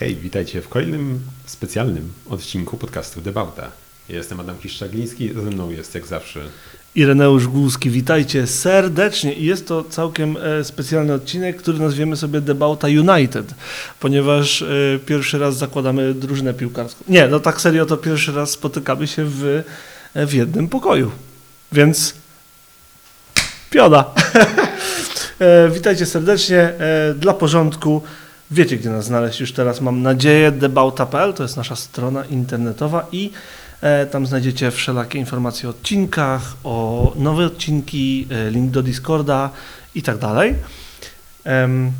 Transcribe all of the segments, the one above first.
Hej, witajcie w kolejnym specjalnym odcinku podcastu Debauta. Jestem Adam Kiszczagliński, ze mną jest jak zawsze Ireneusz Głuski, witajcie serdecznie. I jest to całkiem e, specjalny odcinek, który nazwiemy sobie Debauta United, ponieważ e, pierwszy raz zakładamy drużynę piłkarską. Nie, no tak serio, to pierwszy raz spotykamy się w, e, w jednym pokoju. Więc pioda. E, Witajcie serdecznie. Dla porządku wiecie, gdzie nas znaleźć już teraz, mam nadzieję. Debauta.pl to jest nasza strona internetowa i e, tam znajdziecie wszelakie informacje o odcinkach, o nowe odcinki, e, link do Discorda i tak dalej.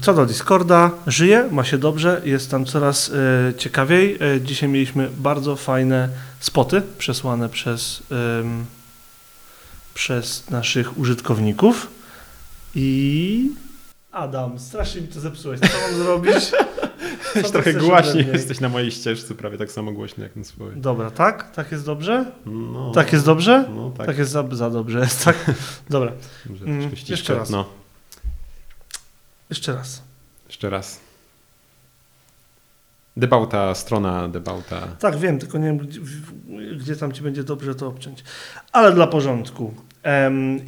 Co do Discorda, żyje, ma się dobrze, jest tam coraz e, ciekawiej. Dzisiaj mieliśmy bardzo fajne spoty przesłane przez, przez naszych użytkowników. I Adam, strasznie mi to zepsułeś. Co mam zrobić? Co Trochę mnie? jesteś na mojej ścieżce, prawie tak samo głośno jak na swojej. Dobra, tak? Tak jest dobrze? No, Tak jest dobrze? No tak. Tak, jest za, za dobrze, jest tak. Dobra, Może Mm, jeszcze raz. No, jeszcze raz. jeszcze raz. Debauta, strona Debauta. Tak, wiem, tylko nie wiem, gdzie, gdzie tam ci będzie dobrze to obciąć. Ale dla porządku.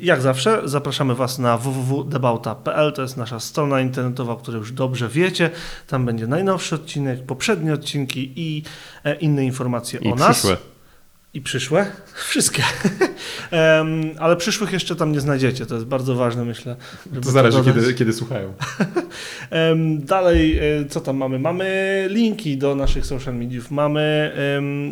Jak zawsze zapraszamy Was na www.debauta.pl, to jest nasza strona internetowa, o której już dobrze wiecie. Tam będzie najnowszy odcinek, poprzednie odcinki i e, inne informacje I o nas. przyszłe. I przyszłe? Wszystkie. Ale przyszłych jeszcze tam nie znajdziecie, to jest bardzo ważne, myślę. To zależy, dodać. kiedy, kiedy słuchają. Dalej, e, co tam mamy? Mamy linki do naszych social mediów. Mamy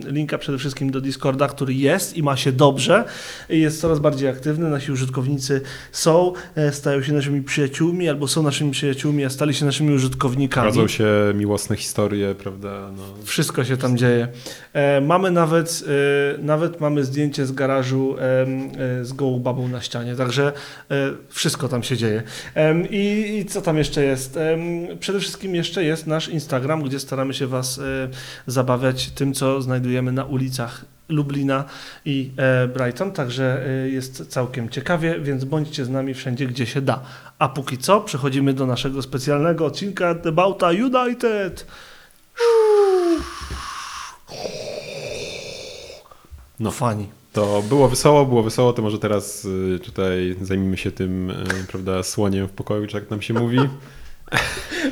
linka przede wszystkim do Discorda, który jest i ma się dobrze. Jest coraz bardziej aktywny. Nasi użytkownicy są, e, stają się naszymi przyjaciółmi albo są naszymi przyjaciółmi, a stali się naszymi użytkownikami. Rodzą się miłosne historie, prawda? No. Wszystko się tam dzieje. E, mamy nawet, nawet mamy zdjęcie z garażu e, z gołą babą na ścianie, także e, wszystko tam się dzieje. I, I co tam jeszcze jest? Przede wszystkim jeszcze jest nasz Instagram, gdzie staramy się Was e, zabawiać tym, co znajdujemy na ulicach Lublina i Brighton, także jest całkiem ciekawie, więc bądźcie z nami wszędzie, gdzie się da. A póki co przechodzimy do naszego specjalnego odcinka Debauta United. No. Fani. To było wesoło, było wesoło, to może teraz y, tutaj zajmijmy się tym, y, prawda, słoniem w pokoju, czy jak nam się mówi.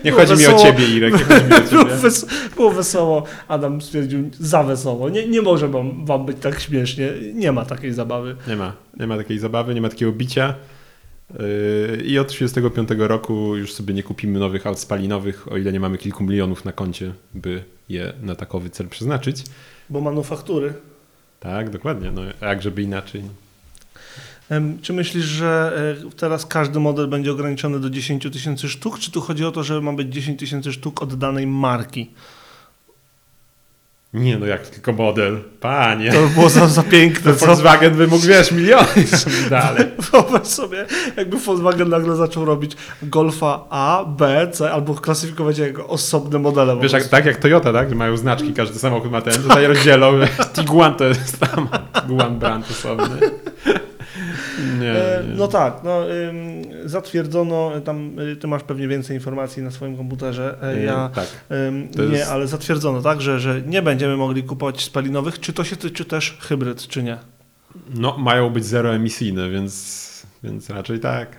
Nie Było chodzi mi o wesoło. ciebie, Irek, nie chodzi mi o Było, ciebie. wes było wesoło. Adam stwierdził za wesoło. Nie, nie może wam, wam być tak śmiesznie. Nie ma takiej zabawy. Nie ma, nie ma takiej zabawy, nie ma takiego bicia. Yy, I od 35 roku już sobie nie kupimy nowych aut spalinowych, o ile nie mamy kilku milionów na koncie, by je na takowy cel przeznaczyć. Bo manufaktury. Tak, dokładnie. No, jak żeby inaczej. Czy myślisz, że e, teraz każdy model będzie ograniczony do 10 tysięcy sztuk? Czy tu chodzi o to, że ma być 10 tysięcy sztuk od danej marki? Nie no, jak tylko model. Panie. To by było za, za piękne. To? Volkswagen by mógł, wiesz, miliony dalej. Wyobraź sobie, jakby Volkswagen nagle zaczął robić Golfa A, B, C, albo klasyfikować je jako osobne modele. Wiesz, jak, tak jak Toyota, tak? Że mają znaczki, każdy samochód ma ten, tutaj rozdzielą. Tiguan to jest tam, Tiguan brand osobny. Nie, E, nie. No tak, no, zatwierdzono, tam y, ty masz pewnie więcej informacji na swoim komputerze, e, Yy, ja Tak. nie, jest- ale zatwierdzono tak, że, że nie będziemy mogli kupować spalinowych, czy to się tyczy też hybryd, czy nie? No, mają być zeroemisyjne, więc, więc raczej tak.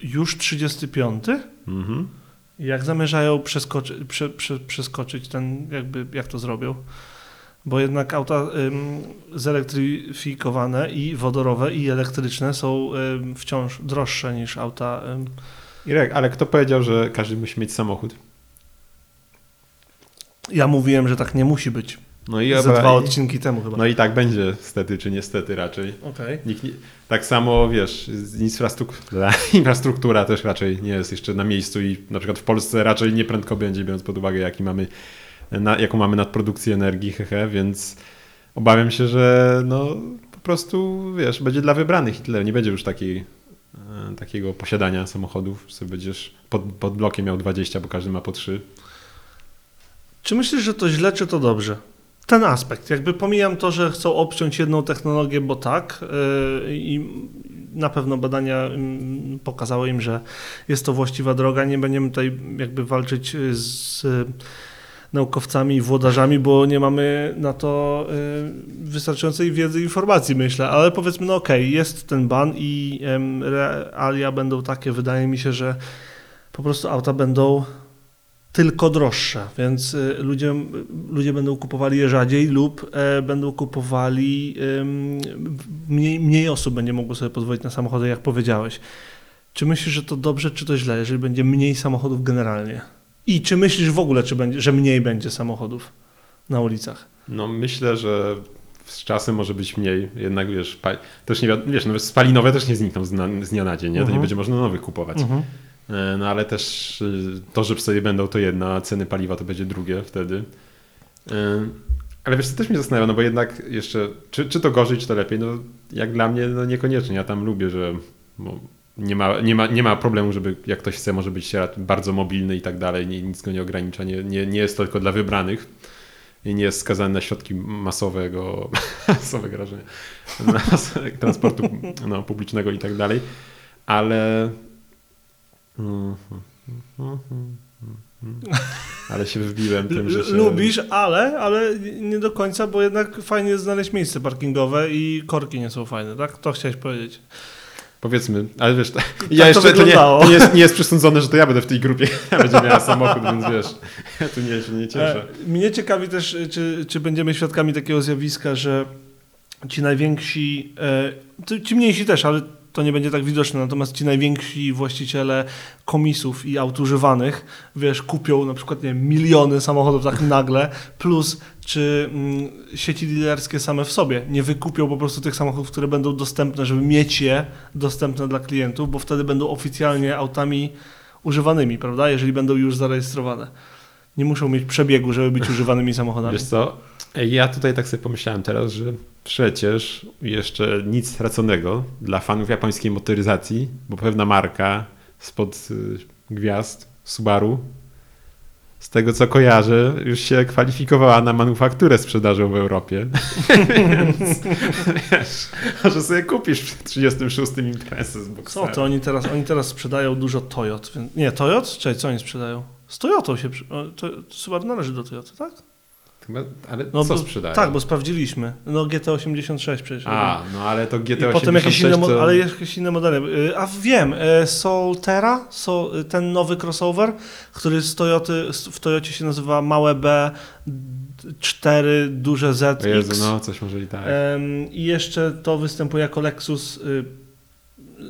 Już 35? Mhm. Jak zamierzają przeskoczy, prze, prze, przeskoczyć ten, jakby, jak to zrobią? Bo jednak auta zelektryfikowane i wodorowe i elektryczne są wciąż droższe niż auta Irek, ale kto powiedział, że każdy musi mieć samochód? Ja mówiłem, że tak nie musi być. No i, Ze dwa i, odcinki temu chyba. no i tak będzie, stety czy niestety raczej. Okej. Nikt nie, tak samo, wiesz, infrastruktura, infrastruktura też raczej nie jest jeszcze na miejscu i na przykład w Polsce raczej nie prędko będzie, biorąc pod uwagę, jaki mamy, na, jaką mamy nadprodukcję energii, hehe, więc obawiam się, że no po prostu, wiesz, będzie dla wybranych i tyle. Nie będzie już takiej, e, takiego posiadania samochodów, że będziesz pod, pod blokiem miał 20, bo każdy ma po 3. Czy myślisz, że to źle, czy to dobrze? Ten aspekt. Jakby pomijam to, że chcą obciąć jedną technologię, bo tak. yy, I na pewno badania mm, pokazały im, że jest to właściwa droga. Nie będziemy tutaj jakby walczyć z naukowcami i włodarzami, bo nie mamy na to y, wystarczającej wiedzy i informacji, myślę. Ale powiedzmy, no okej, jest ten ban i realia będą takie, wydaje mi się, że po prostu auta będą tylko droższe, więc y, ludzie, ludzie będą kupowali je rzadziej lub e, będą kupowali, mniej, mniej osób będzie mogło sobie pozwolić na samochody, jak powiedziałeś. Czy myślisz, że to dobrze, czy to źle, jeżeli będzie mniej samochodów generalnie? I czy myślisz w ogóle, czy będzie, że mniej będzie samochodów na ulicach? No myślę, że z czasem może być mniej, jednak wiesz, też nie wiesz, no spalinowe też nie znikną z, na, z dnia na dzień, nie? to nie Mhm. będzie można nowych kupować. Mhm. E, No ale też y, to, że sobie będą to jedna, a ceny paliwa to będzie drugie wtedy. E, Ale wiesz, co też mnie zastanawia, no bo jednak jeszcze, czy, czy to gorzej, czy to lepiej, no jak dla mnie, no niekoniecznie. Ja tam lubię, że nie, ma, nie, ma, nie ma problemu, żeby jak ktoś chce, może być bardzo mobilny i tak dalej, nie, nic go nie ogranicza, nie, nie, nie jest to tylko dla wybranych i nie jest skazany na środki masowego, masowego rażenia, na transportu no, publicznego i tak dalej, ale ale się wbiłem tym, że się... Lubisz, ale, ale nie do końca, bo jednak fajnie jest znaleźć miejsce parkingowe i korki nie są fajne, tak? To chciałeś powiedzieć. Powiedzmy, ale wiesz, to ja jeszcze to nie, to nie, jest, nie jest przesądzone, że to ja będę w tej grupie, będzie miała samochód, więc wiesz, ja tu nie, się nie cieszę. E, Mnie ciekawi też, czy, czy będziemy świadkami takiego zjawiska, że ci najwięksi, e, ci mniejsi też, ale to nie będzie tak widoczne, natomiast ci najwięksi właściciele komisów i aut używanych, wiesz, kupią na przykład, nie wiem, miliony samochodów tak nagle, plus czy mm, sieci dealerskie same w sobie nie wykupią po prostu tych samochodów, które będą dostępne, żeby mieć je dostępne dla klientów, bo wtedy będą oficjalnie autami używanymi, prawda, jeżeli będą już zarejestrowane. Nie muszą mieć przebiegu, żeby być używanymi samochodami. Wiesz co, ja tutaj tak sobie pomyślałem teraz, że przecież jeszcze nic straconego dla fanów japońskiej motoryzacji, bo pewna marka spod y, gwiazd Subaru, z tego co kojarzę, już się kwalifikowała na manufakturę sprzedażą w Europie. Więc wiesz, może sobie kupisz w 36 imprezę z Co Boxera. to oni teraz, oni teraz sprzedają dużo Toyot. Nie, Toyot? Czekaj, co oni sprzedają? Z Toyotą się... To, Subaru należy do Toyoty, tak? Ale No, co sprzedają? Tak, bo sprawdziliśmy. No GT86 przecież. A, no ale to I GT86 potem jakieś inne, to... ale jakieś inne modele. Y, A wiem, y, Solterra, so, y, ten nowy crossover, który z Toyoty, w Toyocie się nazywa małe B, 4, duże Z, Jezu, no coś może i tak. I jeszcze to występuje jako Lexus,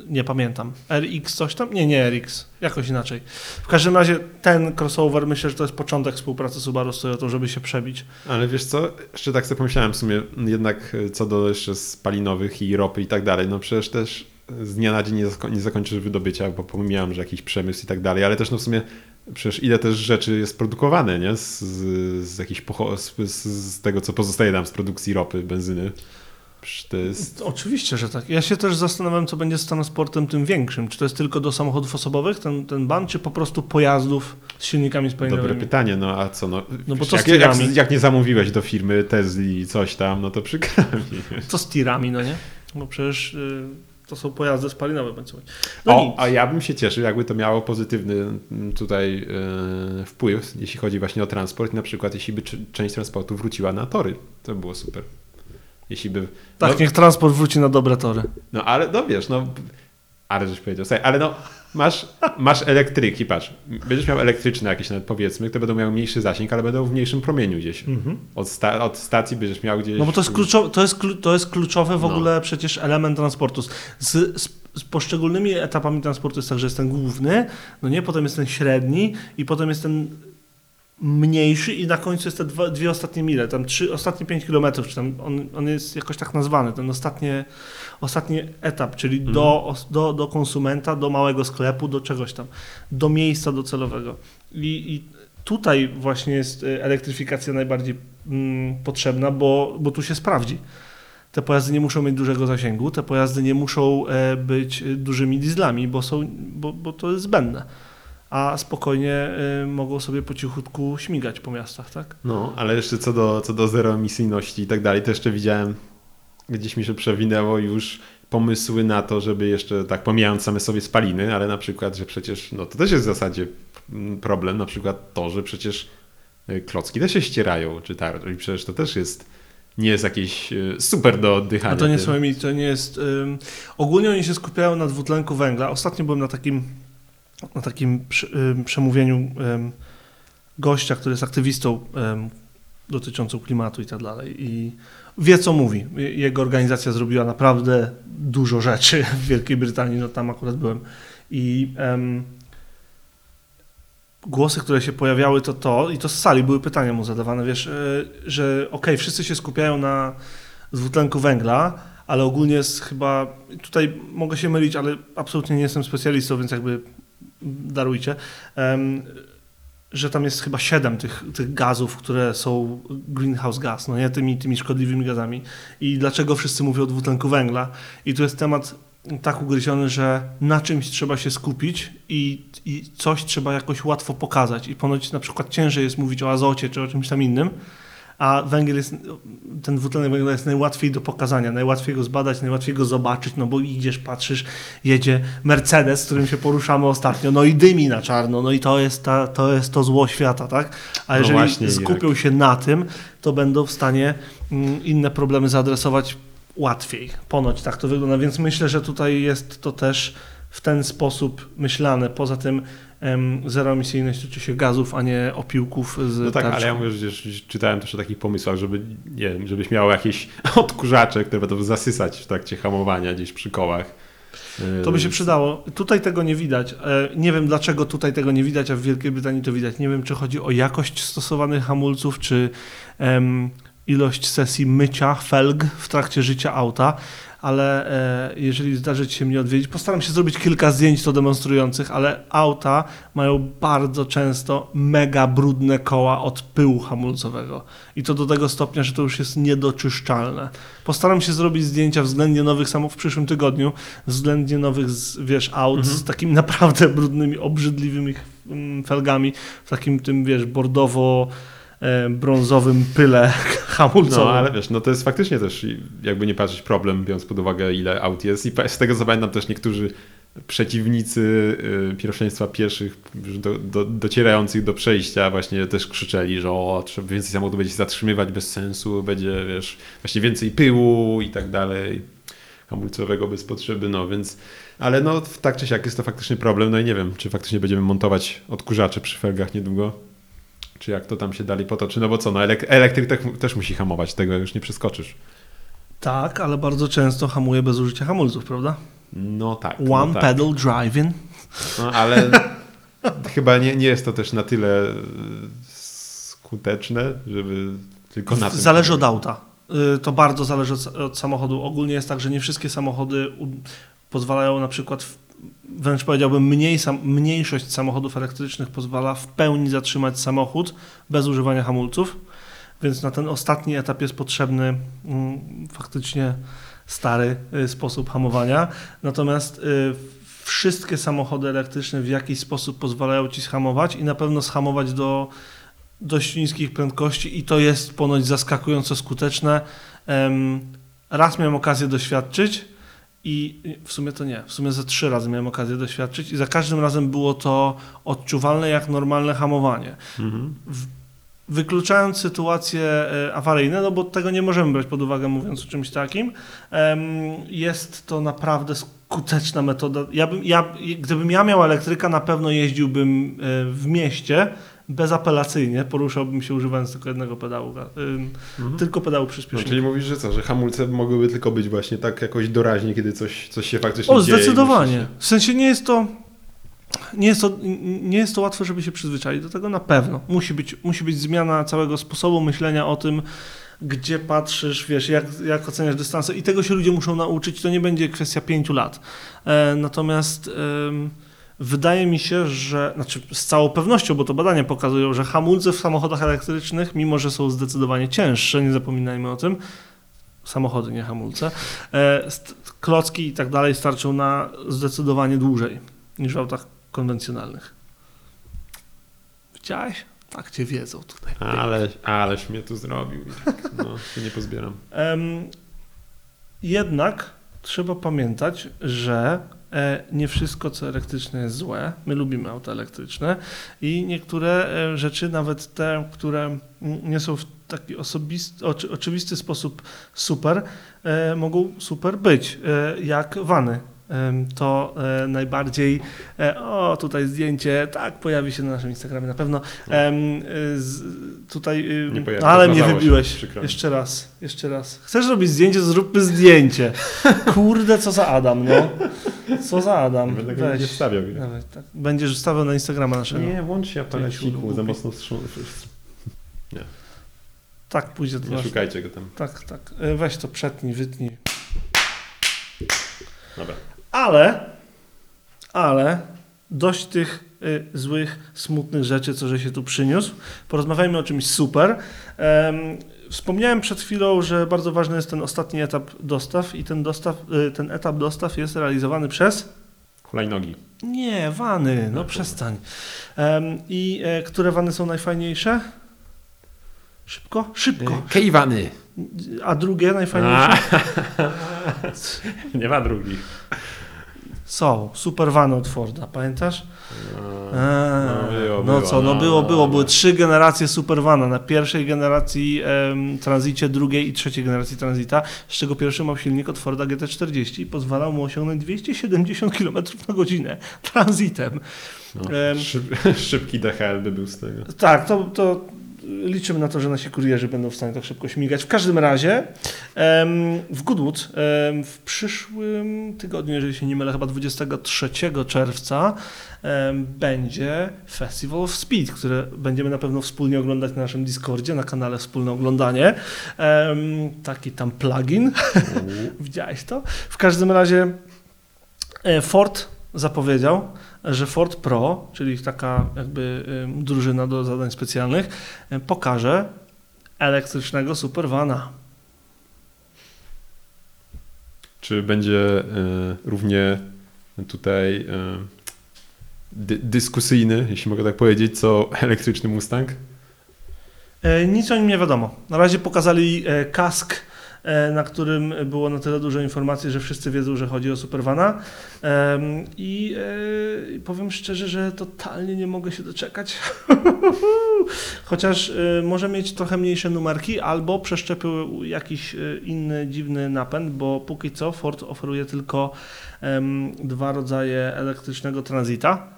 nie pamiętam, RX coś tam? Nie, nie RX, jakoś inaczej. W każdym razie ten crossover, myślę, że to jest początek współpracy Subaru z Toyotą, żeby się przebić. Ale wiesz co, jeszcze tak sobie pomyślałem w sumie, jednak e, co do jeszcze spalinowych i ropy i tak dalej, no przecież też z dnia na dzień nie, zako- nie zakończysz wydobycia, bo pomijałem, że jakiś przemysł i tak dalej, ale też no w sumie przecież ile też rzeczy jest produkowane, nie? Z, z, z, z, z tego, co pozostaje nam z produkcji ropy, benzyny. To jest... Oczywiście, że tak. Ja się też zastanawiam, co będzie z transportem tym większym. Czy to jest tylko do samochodów osobowych ten, ten ban, czy po prostu pojazdów z silnikami spalinowymi? Dobre pytanie, no a co, no, No bo co jak, jak, jak nie zamówiłeś do firmy Tesli i coś tam, no to przykro mi. Co z tirami, no nie? Bo przecież y, to są pojazdy spalinowe. bądź. No o, nic. a ja bym się cieszył, jakby to miało pozytywny mm, tutaj e, wpływ, jeśli chodzi właśnie o transport. Na przykład, jeśli by część transportu wróciła na tory, to by było super. Jeśli by. Tak, no, niech transport wróci na dobre tory. no ale no wiesz, no. Ale żeś powiedział, słuchaj, ale no masz, masz elektryki, patrz, będziesz miał elektryczne jakieś nawet powiedzmy, które będą miały mniejszy zasięg, ale będą w mniejszym promieniu gdzieś. Od, sta- od stacji będziesz miał gdzieś... No bo to jest, kluczowe, to jest, to jest kluczowy w No. ogóle przecież element transportu. Z, z, z poszczególnymi etapami transportu jest tak, że jest ten główny, no nie, potem jest ten średni i potem jest ten mniejszy i na końcu jest te dwa, dwie ostatnie mile, tam trzy, ostatnie 5 kilometrów, czy tam on, on jest jakoś tak nazwany, ten ostatnie, ostatni etap, czyli Mhm. do, do, do konsumenta, do małego sklepu, do czegoś tam, do miejsca docelowego. I, i tutaj właśnie jest y, elektryfikacja najbardziej mm, potrzebna, bo, bo tu się sprawdzi. Te pojazdy nie muszą mieć dużego zasięgu, te pojazdy nie muszą e, być e, dużymi dieslami, bo, są, bo, bo to jest zbędne. A spokojnie e, mogą sobie po cichutku śmigać po miastach, tak? No, ale jeszcze co do, co do zeroemisyjności i tak dalej, to jeszcze widziałem, gdzieś mi się przewinęło już pomysły na to, żeby jeszcze, tak pomijając same sobie spaliny, ale na przykład, że przecież, no to też jest w zasadzie mm, problem, na przykład to, że przecież y, klocki też się ścierają, czy tarcze. I przecież to też jest, nie jest jakieś y, super do oddychania. A to nie są to nie jest... Ym, ogólnie oni się skupiają na dwutlenku węgla. Ostatnio byłem na takim, na takim przemówieniu gościa, który jest aktywistą dotyczącą klimatu i tak dalej. I wie, co mówi. Je- Jego organizacja zrobiła naprawdę dużo rzeczy w Wielkiej Brytanii, no tam akurat byłem. I em, głosy, które się pojawiały, to to, i to z sali były pytania mu zadawane, wiesz, e, że okej, wszyscy się skupiają na dwutlenku węgla, ale ogólnie jest chyba, tutaj mogę się mylić, ale absolutnie nie jestem specjalistą, więc jakby darujcie, że tam jest chyba siedem tych, tych gazów, które są greenhouse gas, no nie, tymi, tymi szkodliwymi gazami. I dlaczego wszyscy mówią o dwutlenku węgla? I tu jest temat tak ugryziony, że na czymś trzeba się skupić i, i coś trzeba jakoś łatwo pokazać. I ponoć na przykład ciężej jest mówić o azocie czy o czymś tam innym, a węgiel jest, ten dwutlenek węgla jest najłatwiej do pokazania, najłatwiej go zbadać, najłatwiej go zobaczyć, no bo idziesz, patrzysz, jedzie Mercedes, z którym się poruszamy ostatnio, no i dymi na czarno, no i to jest, ta, to, jest to zło świata, tak? A No jeżeli właśnie, skupią się na tym, to będą w stanie mm, inne problemy zaadresować łatwiej. Ponoć tak to wygląda, więc myślę, że tutaj jest to też w ten sposób myślane. Poza tym zeroemisyjność tyczy się gazów, a nie opiłków z No tak, tarczą. ale ja mówię, że czytałem też o takich pomysłach, żeby, nie wiem, żebyś miał jakieś odkurzacze, które będą zasysać w trakcie hamowania gdzieś przy kołach. To by się Yy, przydało. Tutaj tego nie widać. E, Nie wiem dlaczego tutaj tego nie widać, a w Wielkiej Brytanii to widać. Nie wiem, czy chodzi o jakość stosowanych hamulców, czy em, ilość sesji mycia felg w trakcie życia auta, ale e, jeżeli zdarzy Ci się mnie odwiedzić, postaram się zrobić kilka zdjęć to demonstrujących, ale auta mają bardzo często mega brudne koła od pyłu hamulcowego. I to do tego stopnia, że to już jest niedoczyszczalne. Postaram się zrobić zdjęcia względnie nowych samochodów w przyszłym tygodniu, względnie nowych, z, wiesz, aut z Mhm. takimi naprawdę brudnymi, obrzydliwymi mm, felgami, w takim tym, wiesz, bordowo brązowym pyle hamulcowym. No, ale wiesz, no to jest faktycznie też, jakby nie patrzeć, problem, biorąc pod uwagę, ile aut jest. I z tego co pamiętam też niektórzy przeciwnicy y, pierwszeństwa pieszych do, do, docierających do przejścia właśnie też krzyczeli, że o, trzeba więcej samochodów będzie się zatrzymywać bez sensu, będzie, wiesz, właśnie więcej pyłu i tak dalej, hamulcowego bez potrzeby, no więc, ale no tak czy siak jest to faktycznie problem, no i nie wiem, czy faktycznie będziemy montować odkurzacze przy felgach niedługo, czy jak to tam się dalej potoczy, no bo co, no elek- elektryk też, musi hamować, tego już nie przeskoczysz. Tak, ale bardzo często hamuje bez użycia hamulców, prawda? No tak. One no tak. pedal driving. No ale chyba nie, nie jest to też na tyle y, skuteczne, żeby tylko na tym. Zależy od auta. Y, To bardzo zależy od, od samochodu. Ogólnie jest tak, że nie wszystkie samochody pozwalają na przykład, wręcz powiedziałbym, mniej, sam, mniejszość samochodów elektrycznych pozwala w pełni zatrzymać samochód bez używania hamulców, więc na ten ostatni etap jest potrzebny mm, faktycznie stary y, sposób hamowania. Natomiast y, wszystkie samochody elektryczne w jakiś sposób pozwalają ci schamować i na pewno schamować do dość niskich prędkości i to jest ponoć zaskakująco skuteczne. Raz miałem okazję doświadczyć i w sumie to nie, w sumie ze trzy razy miałem okazję doświadczyć i za każdym razem było to odczuwalne jak normalne hamowanie. Mhm. Wykluczając sytuacje e, awaryjne, no bo tego nie możemy brać pod uwagę mówiąc o czymś takim, jest to naprawdę skuteczna metoda. Ja bym, ja, gdybym ja miał elektryka, na pewno jeździłbym e, w mieście bezapelacyjnie, poruszałbym się używając tylko jednego pedału, em, Mhm. tylko pedału No, przyspieszenia. czyli mówisz, że co, że hamulce mogłyby tylko być właśnie tak jakoś doraźnie, kiedy coś, coś się faktycznie O, dzieje. i zdecydowanie. musi W sensie nie jest to. Nie jest, to, nie jest to łatwe, żeby się przyzwyczaić do tego, na pewno. Musi być, musi być zmiana całego sposobu myślenia o tym, gdzie patrzysz, wiesz, jak, jak oceniasz dystanse i tego się ludzie muszą nauczyć, to nie będzie kwestia pięciu lat. E, natomiast wydaje mi się, że, znaczy z całą pewnością, bo to badania pokazują, że hamulce w samochodach elektrycznych, mimo że są zdecydowanie cięższe, nie zapominajmy o tym, samochody, nie hamulce, e, klocki i tak dalej starczą na zdecydowanie dłużej niż w autach konwencjonalnych. Widziałeś? Tak cię wiedzą tutaj. Ale, aleś mnie tu zrobił. No, się nie pozbieram. Jednak trzeba pamiętać, że nie wszystko, co elektryczne jest złe. My lubimy auta elektryczne i niektóre e, rzeczy, nawet te, które nie są w taki osobisty, oczy, oczywisty sposób super, e, mogą super być, e, jak wany. To e, najbardziej, e, o tutaj zdjęcie, tak, pojawi się na naszym Instagramie na pewno. E, z, tutaj, Nie pojawi, ale mnie się, wybiłeś. mi. Jeszcze raz, jeszcze raz. Chcesz robić zdjęcie, zróbmy zdjęcie. Kurde, co za Adam, no. Co za Adam. Będę go nie wstawiał. Dawaj, tak. Będziesz wstawiał na Instagrama naszego. Nie, włącz się apareciku, za mocno wstrząs... Tak, pójdzie to Nie szukajcie go tam. Tak, tak. E, Weź to, przetnij, wytnij. Dobra. Ale, ale dość tych y, złych, smutnych rzeczy, co że się tu przyniósł. Porozmawiajmy o czymś super. Em, wspomniałem przed chwilą, że bardzo ważny jest ten ostatni etap dostaw i ten, dostaw, y, ten etap dostaw jest realizowany przez... Hulajnogi. Nie, wany, no przestań. Em, I e, które wany są najfajniejsze? Szybko? Szybko. Kejwany. A drugie najfajniejsze? Nie ma drugich. Są. Super vany od Forda, pamiętasz? Eee, No, było, no co, no no, było, no, było. no. Były trzy generacje Supervana. Na pierwszej generacji em, tranzycie, drugiej i trzeciej generacji tranzyta, z czego pierwszy miał silnik od Forda GT40 i pozwalał mu osiągnąć 270 km na godzinę tranzytem. No, Em. szyb, szybki DHL by był z tego. Tak, to, to liczymy na to, że nasi kurierzy będą w stanie tak szybko śmigać. W każdym razie w Goodwood w przyszłym tygodniu, jeżeli się nie mylę, chyba 23 czerwca będzie Festival of Speed, które będziemy na pewno wspólnie oglądać na naszym Discordzie, na kanale Wspólne Oglądanie. Taki tam plugin. Widziałeś to? W każdym razie e, Ford zapowiedział, że Ford Pro, czyli taka jakby drużyna do zadań specjalnych, y, pokaże elektrycznego supervana. Czy będzie e, równie tutaj e, dy, dyskusyjny, jeśli mogę tak powiedzieć, co elektryczny Mustang? E, Nic o nim nie wiadomo. Na razie pokazali kask, na którym było na tyle dużo informacji, że wszyscy wiedzą, że chodzi o Supervana. E, i powiem szczerze, że totalnie nie mogę się doczekać. Chociaż e, może mieć trochę mniejsze numerki, albo przeszczepił jakiś e, inny dziwny napęd, bo póki co Ford oferuje tylko dwa rodzaje elektrycznego tranzyta e,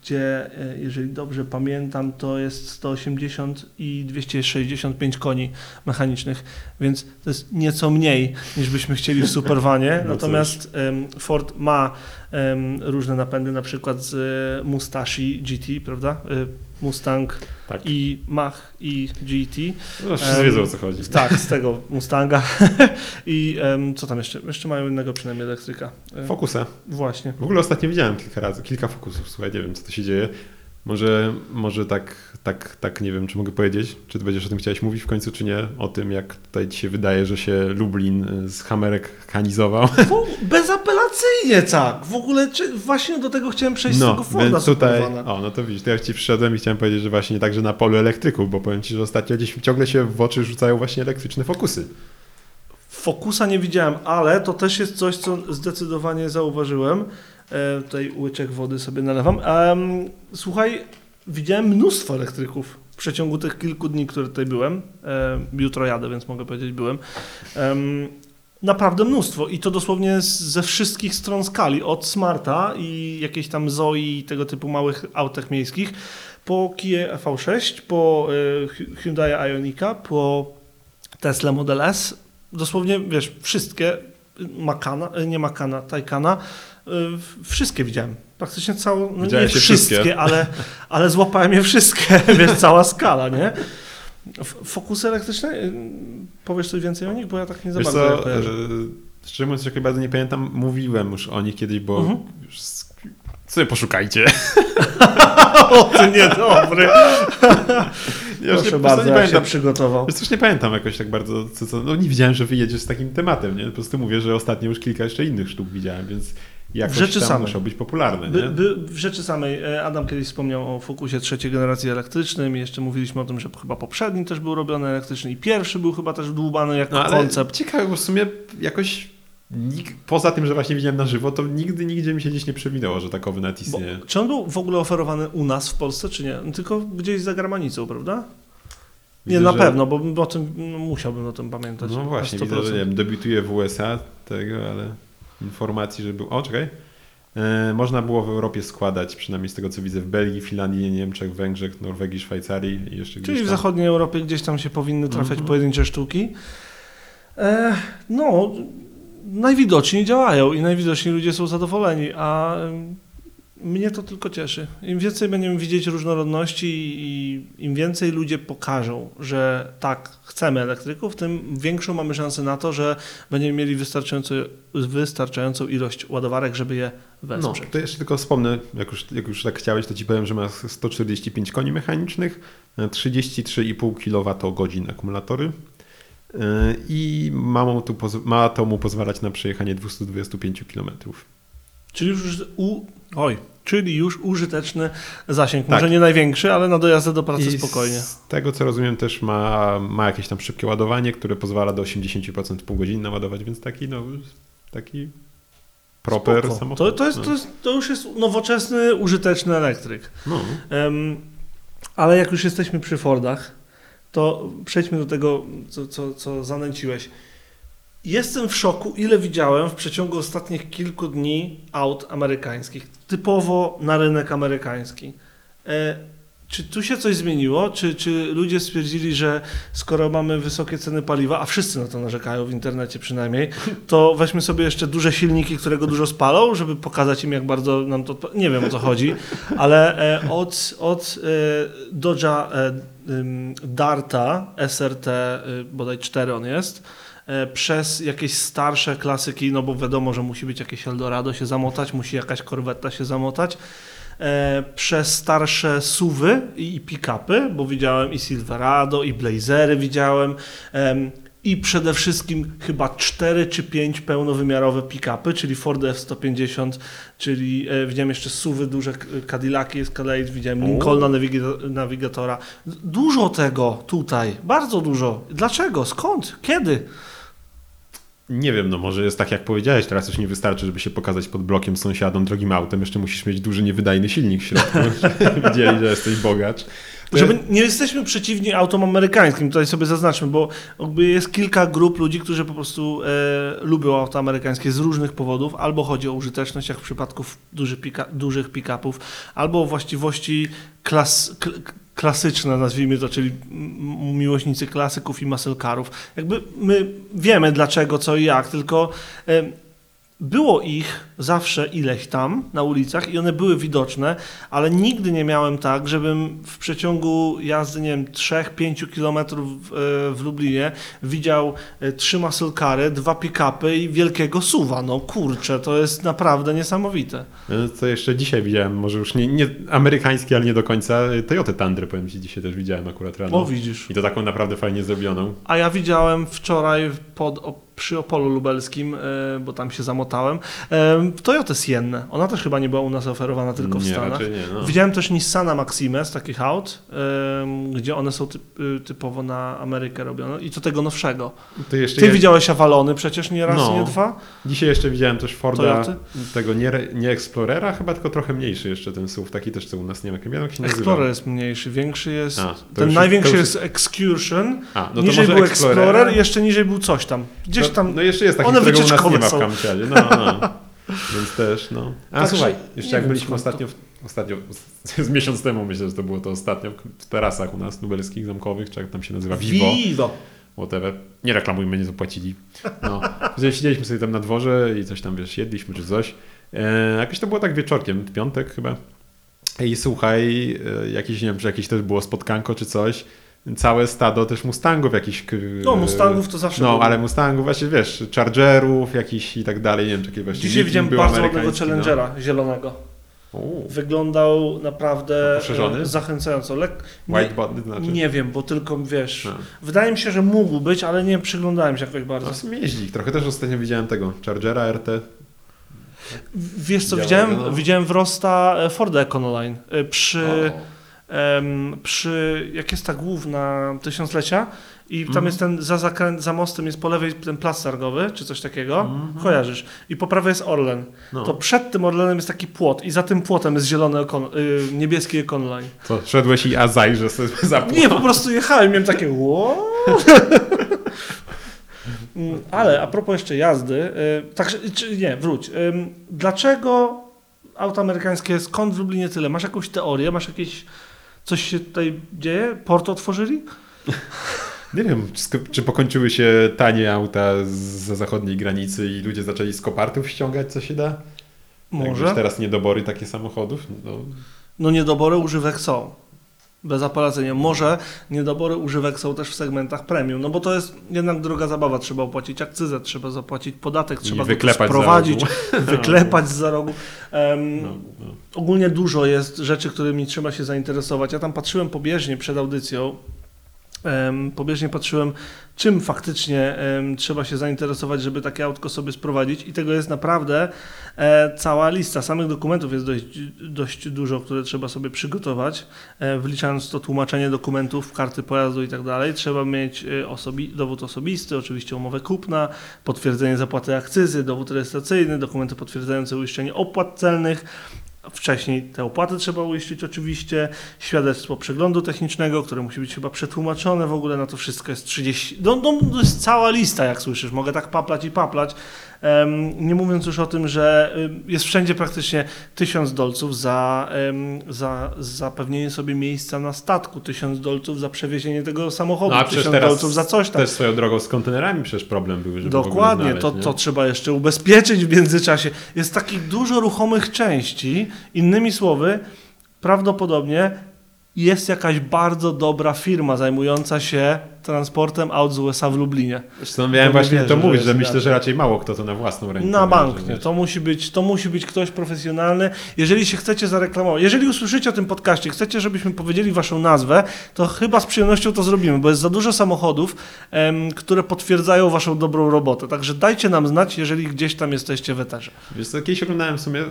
gdzie, e, jeżeli dobrze pamiętam, to jest 180 i 265 koni mechanicznych, więc to jest nieco mniej niż byśmy chcieli w Supervanie. No Natomiast Ford ma różne napędy, na przykład z e, Mustashi GT, prawda? E, Mustang Tak. i Mach i GT. No, wszyscy em, wiedzą o co chodzi. Tak, z tego Mustanga. I em, co tam jeszcze? Jeszcze mają innego przynajmniej elektryka. E, Fokusa. Właśnie. W ogóle ostatnio widziałem kilka razy, kilka fokusów, słuchaj, nie wiem co to się dzieje. Może, może tak, tak, tak, nie wiem, czy mogę powiedzieć, czy ty będziesz o tym chciałeś mówić w końcu, czy nie, o tym, jak tutaj ci się wydaje, że się Lublin y, z hamerek hanizował. W- Bezapelacyjnie tak. W ogóle czy, właśnie do tego chciałem przejść z tego No, Forda więc tutaj, o, no to widzisz, to ja ci przyszedłem i chciałem powiedzieć, że właśnie także na polu elektryków, bo powiem ci, że ostatnio gdzieś ciągle się w oczy rzucają właśnie elektryczne fokusy. Fokusa nie widziałem, ale to też jest coś, co zdecydowanie zauważyłem. E, tutaj łyczek wody sobie nalewam. Em, słuchaj, widziałem mnóstwo elektryków w przeciągu tych kilku dni, które tutaj byłem. E, jutro jadę, więc mogę powiedzieć byłem. Em, naprawdę mnóstwo i to dosłownie ze wszystkich stron skali, od Smarta i jakiejś tam Zoe i tego typu małych autach miejskich, po Kia V6, po Hy- Hyundai Ionica, po Tesla Model S, dosłownie, wiesz, wszystkie, Makana, e, nie Makana, Taycana, y, wszystkie widziałem. Praktycznie całą, no nie Widziałeś wszystkie, wszystkie? ale, ale złapałem je wszystkie, wiesz, cała skala, nie? Fokusy elektryczne, y, powiesz coś więcej o nich, bo ja tak nie za bardzo co, kojarzę. y, szczerze mówiąc, jak bardzo nie pamiętam, mówiłem już o nich kiedyś, bo Mhm. już sobie poszukajcie. O, ty niedobry. Ja Proszę nie, bardzo, nie pamiętam. przygotował. Coś nie pamiętam jakoś tak bardzo, co, co, no nie widziałem, że wyjedziesz z takim tematem, nie? Po prostu mówię, że ostatnio już kilka jeszcze innych sztuk widziałem, więc jakoś W rzeczy tam samej. muszą być popularne, By, nie? by, w rzeczy samej, e, Adam kiedyś wspomniał o Focusie trzeciej generacji elektrycznym i jeszcze mówiliśmy o tym, że chyba poprzedni też był robiony elektryczny i pierwszy był chyba też dłubany jako No ale koncept. ciekawe, bo w sumie jakoś nik- poza tym, że właśnie widziałem na żywo, to nigdy, nigdzie mi się gdzieś nie przewinęło, że takowy Bo, istnieje. czy on był w ogóle oferowany u nas w Polsce, czy nie? Tylko gdzieś za granicą, prawda? Nie, Widzę, na że- pewno, bo o tym no, musiałbym o tym pamiętać. No właśnie, 100%. widzę, że nie wiem, debiutuje w USA tego, ale informacji, że był... O, czekaj. E, można było w Europie składać, przynajmniej z tego co widzę, w Belgii, Finlandii, Niemczech, Węgrzech, Norwegii, Szwajcarii i jeszcze Czyli gdzieś w tam. zachodniej Europie gdzieś tam się powinny trafiać Mhm. pojedyncze sztuki. E, no, najwidoczniej działają i najwidoczniej ludzie są zadowoleni, a mnie to tylko cieszy. Im więcej będziemy widzieć różnorodności i im więcej ludzie pokażą, że tak, chcemy elektryków, tym większą mamy szansę na to, że będziemy mieli wystarczającą ilość ładowarek, żeby je No, wesprzeć. to jeszcze tylko wspomnę, jak już, jak już tak chciałeś, to ci powiem, że ma 145 koni mechanicznych, e, 33,5 kWh akumulatory e, i ma, ma to mu pozwalać na przejechanie 225 km. Czyli już, u, oj, czyli już użyteczny zasięg. Tak. Może nie największy, ale na dojazdy do pracy I spokojnie. Z tego co rozumiem też ma, ma jakieś tam szybkie ładowanie, które pozwala do 80% w pół godziny naładować, więc taki no taki proper Spoko. samochód. To, to, jest, no. to, jest, to już jest nowoczesny, użyteczny elektryk. No. Em, ale jak już jesteśmy przy Fordach, to przejdźmy do tego, co, co, co zanęciłeś. Jestem w szoku, ile widziałem w przeciągu ostatnich kilku dni aut amerykańskich, typowo na rynek amerykański. E, czy tu się coś zmieniło? Czy, czy ludzie stwierdzili, że skoro mamy wysokie ceny paliwa, a wszyscy na to narzekają w internecie przynajmniej, to weźmy sobie jeszcze duże silniki, które go dużo spalą, żeby pokazać im, jak bardzo nam to. Nie wiem o co chodzi, ale e, od, od e, Dodge'a e, Darta SRT, e, bodaj 4 on jest, przez jakieś starsze klasyki, no bo wiadomo, że musi być jakieś Eldorado się zamotać, musi jakaś korwetta się zamotać, e, przez starsze suwy i, pick-upy, bo widziałem i Silverado, i Blazery widziałem, em, i przede wszystkim chyba 4 czy 5 pełnowymiarowe pick-upy, czyli Ford F-150, czyli e, widziałem jeszcze suwy duże, Cadillaki Escalade, widziałem. Lincolna Naviga- Navigatora. Dużo tego tutaj, bardzo dużo. Dlaczego? Skąd? Kiedy? Nie wiem, no może jest tak jak powiedziałeś, teraz już nie wystarczy, żeby się pokazać pod blokiem sąsiadom drogim autem, jeszcze musisz mieć duży, niewydajny silnik w środku, żeby widzieli, że jesteś bogacz. Żeby nie jesteśmy przeciwni autom amerykańskim, tutaj sobie zaznaczmy, bo jest kilka grup ludzi, którzy po prostu e, lubią auta amerykańskie z różnych powodów, albo chodzi o użyteczność, jak w przypadku w- duży pika, dużych pick-upów, albo o właściwości klas, kl, klasyczne, nazwijmy to, czyli miłośnicy klasyków i muscle carów. Jakby my wiemy dlaczego, co i jak, tylko było ich zawsze ileś tam na ulicach i one były widoczne, ale nigdy nie miałem tak, żebym w przeciągu jazdy, nie wiem, 3-5 kilometrów w, e, w Lublinie widział e, trzy muscle cary, dwa pick-upy i wielkiego suwa. No kurczę, to jest naprawdę niesamowite. E, Co jeszcze dzisiaj widziałem, może już nie, nie amerykański, ale nie do końca, Toyota Tundry, powiem Ci, dzisiaj też widziałem akurat rano. O, widzisz. I to taką naprawdę fajnie zrobioną. A ja widziałem wczoraj pod, przy Opolu Lubelskim, e, bo tam się zamotałem, e, Toyota Siennę. Ona też chyba nie była u nas oferowana tylko w nie, Stanach. nie, no. Widziałem też Nissana Maxime z takich aut, em, gdzie one są typ, typowo na Amerykę robione i to tego nowszego. To jeszcze Ty widziałeś Avalony przecież nie raz, No. nie dwa? Dzisiaj jeszcze widziałem też Forda, Toyoty? tego nie, nie Explorera, chyba tylko trochę mniejszy jeszcze ten SUV, taki też co u nas nie ma. Jak się nazywa? Explorer jest mniejszy, większy jest... A, ten największy już jest Excursion, A, no niżej był Explorera. Explorer, jeszcze niżej był coś tam. Gdzieś no, tam... No jeszcze jest taki, one którego u nas nie ma w. Kamciadzie. No, no. Więc też, no. A Także słuchaj, jeszcze jak wiem, byliśmy ostatnio, w, ostatnio, z miesiąc temu myślę, że to było to ostatnio, w terasach u nas lubelskich, zamkowych, czy jak tam się nazywa, Vivo. Vivo. whatever. Nie reklamujmy, nie zapłacili. No. Siedzieliśmy sobie tam na dworze i coś tam, wiesz, jedliśmy czy coś. E, jakoś to było tak wieczorkiem, piątek chyba. I słuchaj, e, jakieś, nie wiem, czy jakieś też było spotkanko czy coś. Całe stado też Mustangów jakichś. No, Mustangów to zawsze No, było. ale Mustangów właśnie, wiesz, Chargerów jakichś i tak dalej, nie wiem, jakie właśnie. Dzisiaj widziałem bardzo ładnego amerykański, Challengera zielonego. No. U, Wyglądał naprawdę e, zachęcająco. Lek... White body znaczy? Nie wiem, bo tylko wiesz. No. Wydaje mi się, że mógł być, ale nie przyglądałem się jakoś bardzo. No, jeździ trochę. Też ostatnio widziałem tego Chargera RT. Wiesz co, Białego, widziałem, no. widziałem w Rosta e, Forda Econoline e, przy, em, przy, jak jest ta główna tysiąclecia i tam Mhm. jest ten, za, za mostem jest po lewej ten plac targowy, czy coś takiego, Mhm. kojarzysz, i po prawej jest Orlen. No. To przed tym Orlenem jest taki płot i za tym płotem jest zielony ekon, y, niebieski ekonline. Co, szedłeś i a zajrzę sobie za Nie, po prostu jechałem, miałem takie? Mm, Ale a propos jeszcze jazdy, y, także, czy nie, wróć. Ym, Dlaczego auto amerykańskie, skąd w Lublinie tyle? Masz jakąś teorię, masz jakieś, coś się tutaj dzieje? Port otworzyli? Nie wiem, czy, pokończyły się tanie auta za zachodniej granicy i ludzie zaczęli z kopartów ściągać, co się da? Może. już teraz niedobory takie samochodów? No, No niedobory używek są. Bezapelacyjnie. Może niedobory używek są też w segmentach premium, no bo to jest jednak droga zabawa. Trzeba opłacić akcyzę, trzeba zapłacić podatek, trzeba go wyklepać sprowadzić, rogu. wyklepać za rogu. Em, no, no. Ogólnie dużo jest rzeczy, którymi trzeba się zainteresować. Ja tam patrzyłem pobieżnie przed audycją. Pobieżnie patrzyłem, czym faktycznie trzeba się zainteresować, żeby takie autko sobie sprowadzić i tego jest naprawdę e, cała lista. Samych dokumentów jest dość, dość dużo, które trzeba sobie przygotować, e, wliczając to tłumaczenie dokumentów, karty pojazdu i tak dalej. Trzeba mieć e, osobi- dowód osobisty, oczywiście umowę kupna, potwierdzenie zapłaty akcyzy, dowód rejestracyjny, dokumenty potwierdzające uiszczenie opłat celnych, Wcześniej te opłaty trzeba uiścić oczywiście, świadectwo przeglądu technicznego, które musi być chyba przetłumaczone w ogóle na to wszystko jest 30. No, no, to jest cała lista, jak słyszysz. Mogę tak paplać i paplać. Nie mówiąc już o tym, że jest wszędzie praktycznie 1000 dolców za, za zapewnienie sobie miejsca na statku, 1000 dolców za przewiezienie tego samochodu, No, a przecież 1000 teraz dolców za coś tam. Też swoją drogą z kontenerami przecież problem był, żeby Dokładnie, znaleźć, to, nie? to trzeba jeszcze ubezpieczyć w międzyczasie. Jest takich dużo ruchomych części. Innymi słowy, prawdopodobnie jest jakaś bardzo dobra firma zajmująca się transportem aut z USA w Lublinie. Zresztą To miałem nie właśnie wierzę, to że mówić, jest że myślę, że raczej mało kto to na własną rękę Na bank, nie. To musi, być, to musi być ktoś profesjonalny. Jeżeli się chcecie zareklamować, jeżeli usłyszycie o tym podcaście, chcecie, żebyśmy powiedzieli waszą nazwę, to chyba z przyjemnością to zrobimy, bo jest za dużo samochodów, em, które potwierdzają waszą dobrą robotę. Także dajcie nam znać, jeżeli gdzieś tam jesteście w eterze. Wiesz co, kiedyś oglądałem w sumie...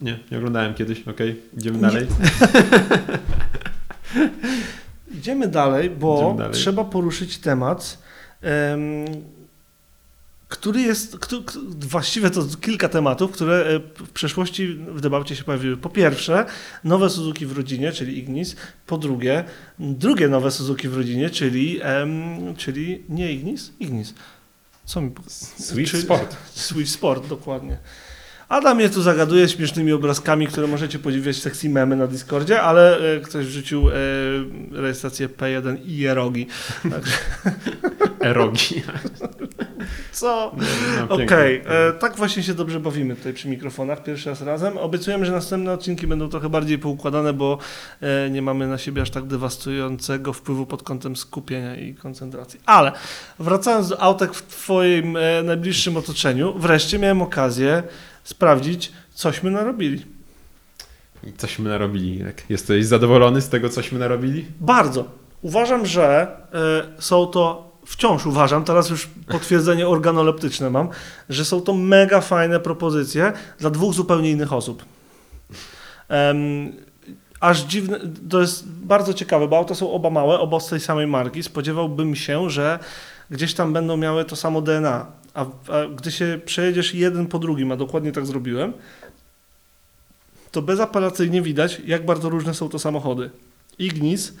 Nie, nie oglądałem kiedyś, okej, idziemy Nie. dalej. Idziemy dalej, bo Idziemy dalej. trzeba poruszyć temat, em, który jest, któ- właściwie to kilka tematów, które e, w przeszłości w debacie się pojawiły. Po pierwsze, nowe Suzuki w rodzinie, czyli Ignis. Po drugie, drugie nowe Suzuki w rodzinie, czyli, em, czyli nie Ignis? Ignis. Co mi... Switch Czy- Sport. Switch Sport, dokładnie. Adam mnie tu zagaduje śmiesznymi obrazkami, które możecie podziwiać w sekcji memy na Discordzie, ale e, ktoś wrzucił e, rejestrację P1 i Jerogi. Także Erogi. co? No, Okej, pięknie. e, tak właśnie się dobrze bawimy tutaj przy mikrofonach, pierwszy raz razem. Obiecujemy, że następne odcinki będą trochę bardziej poukładane, bo e, nie mamy na siebie aż tak dewastującego wpływu pod kątem skupienia i koncentracji. Ale wracając do autek w Twoim e, najbliższym otoczeniu, wreszcie miałem okazję sprawdzić, cośmy narobili. Cośmy narobili. Jesteś zadowolony z tego, cośmy narobili? Bardzo. Uważam, że e, są to, wciąż uważam, teraz już potwierdzenie organoleptyczne mam, że są to mega fajne propozycje dla dwóch zupełnie innych osób. Em, aż dziwne, to jest bardzo ciekawe, bo auta są oba małe, oba z tej samej marki. Spodziewałbym się, że gdzieś tam będą miały to samo DNA. A, a gdy się przejedziesz jeden po drugim, a dokładnie tak zrobiłem, to bezapelacyjnie widać, jak bardzo różne są to samochody. Ignis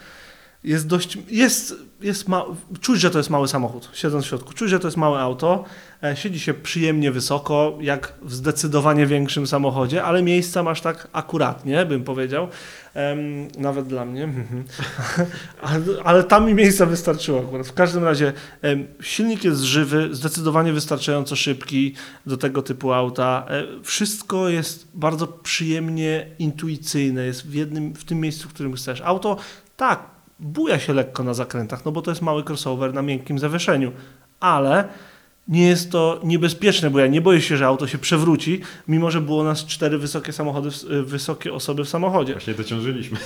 jest dość, jest, jest ma, czuć, że to jest mały samochód, siedząc w środku, czuć, że to jest małe auto, e, siedzi się przyjemnie wysoko, jak w zdecydowanie większym samochodzie, ale miejsca masz tak akuratnie, bym powiedział, nawet dla mnie, ale, tam mi miejsca wystarczyło akurat. W każdym razie silnik jest żywy, zdecydowanie wystarczająco szybki do tego typu auta. E, Wszystko jest bardzo przyjemnie intuicyjne, jest w, jednym, w tym miejscu, w którym chcesz. Auto, tak, buja się lekko na zakrętach, no bo to jest mały crossover na miękkim zawieszeniu, ale nie jest to niebezpieczne, bo ja nie boję się, że auto się przewróci, mimo że było nas cztery wysokie samochody, y, wysokie osoby w samochodzie. Właśnie dociążyliśmy.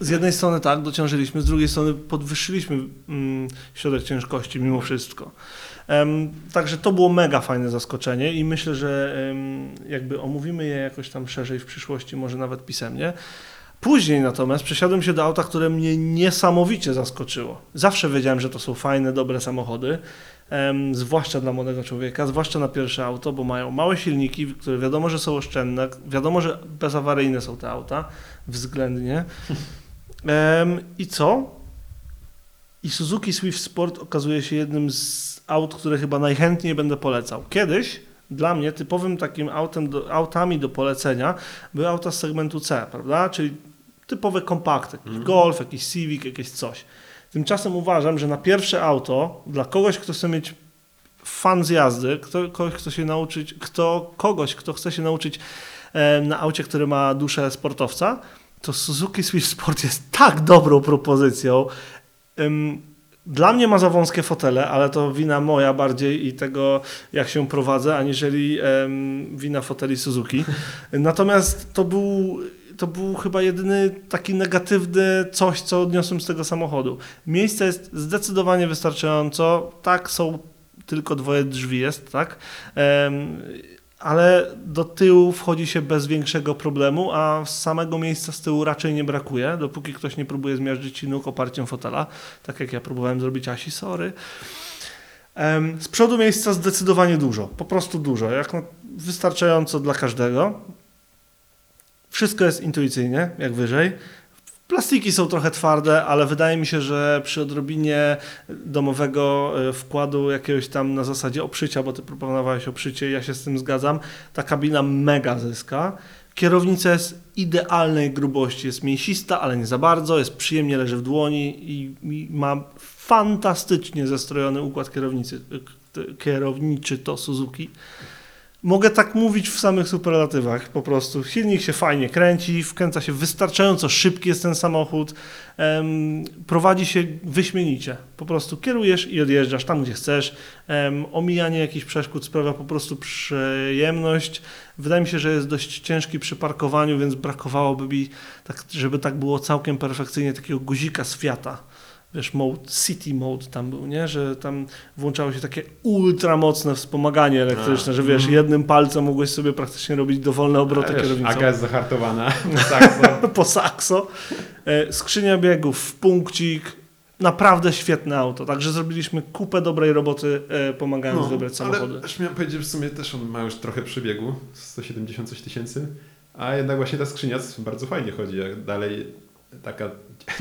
Z jednej strony tak, dociążyliśmy, z drugiej strony podwyższyliśmy mm, środek ciężkości mimo wszystko. Em, także to było mega fajne zaskoczenie i myślę, że em, jakby omówimy je jakoś tam szerzej w przyszłości, może nawet pisemnie. Później natomiast przesiadłem się do auta, które mnie niesamowicie zaskoczyło. Zawsze wiedziałem, że to są fajne, dobre samochody, em, zwłaszcza dla młodego człowieka, zwłaszcza na pierwsze auto, bo mają małe silniki, które wiadomo, że są oszczędne, wiadomo, że bezawaryjne są te auta, względnie. Em, I co? I Suzuki Swift Sport okazuje się jednym z aut, które chyba najchętniej będę polecał. Kiedyś dla mnie typowym takim autem do, autami do polecenia były auta z segmentu C, prawda? Czyli typowe kompakty, jakiś Mhm. Golf, jakiś Civic, jakieś coś. Tymczasem uważam, że na pierwsze auto dla kogoś, kto chce mieć fan z jazdy, kto, kogoś chce się nauczyć, kto, kogoś, kto chce się nauczyć e, na aucie, który ma duszę sportowca, to Suzuki Swift Sport jest tak dobrą propozycją. Ym, Dla mnie ma za wąskie fotele, ale to wina moja bardziej i tego, jak się prowadzę, aniżeli em, wina foteli Suzuki. Natomiast to był, to był chyba jedyny taki negatywny coś, co odniosłem z tego samochodu. Miejsca jest zdecydowanie wystarczająco. Tak, są tylko dwoje drzwi jest, tak? Ale do tyłu wchodzi się bez większego problemu, a samego miejsca z tyłu raczej nie brakuje, dopóki ktoś nie próbuje zmiażdżyć nóg oparciem fotela, tak jak ja próbowałem zrobić Asi, sorry. Z przodu miejsca zdecydowanie dużo, po prostu dużo, jak wystarczająco dla każdego. Wszystko jest intuicyjnie, jak wyżej. Plastiki są trochę twarde, ale wydaje mi się, że przy odrobinie domowego e, wkładu jakiegoś tam na zasadzie oprzycia, bo ty proponowałeś oprzycie, ja się z tym zgadzam, ta kabina mega zyska. Kierownica jest idealnej grubości, jest mięsista, ale nie za bardzo, jest przyjemnie leży w dłoni i, i ma fantastycznie zestrojony układ kierownicy, kierowniczy to Suzuki. Mogę tak mówić w samych superlatywach, po prostu. Silnik się fajnie kręci, wkręca się wystarczająco szybki jest ten samochód, prowadzi się wyśmienicie. Po prostu kierujesz i odjeżdżasz tam, gdzie chcesz. Omijanie jakichś przeszkód sprawia po prostu przyjemność. Wydaje mi się, że jest dość ciężki przy parkowaniu, więc brakowałoby mi, tak, żeby tak było całkiem perfekcyjnie, takiego guzika z Fiata. Wiesz, mode, city mode tam był, nie? Że tam włączało się takie ultra mocne wspomaganie elektryczne, A, że wiesz, mhm. jednym palcem mogłeś sobie praktycznie robić dowolne obroty wiesz, kierownicą. Aga jest zahartowana. Sakso. po sakso. E, Skrzynia biegów w punkcik. Naprawdę świetne auto. Także zrobiliśmy kupę dobrej roboty, e, pomagając wybrać samochody. No, Ale miałem powiedzieć, że w sumie też on ma już trochę przebiegu, 170 coś tysięcy, a jednak właśnie ta skrzynia bardzo fajnie chodzi, jak dalej taka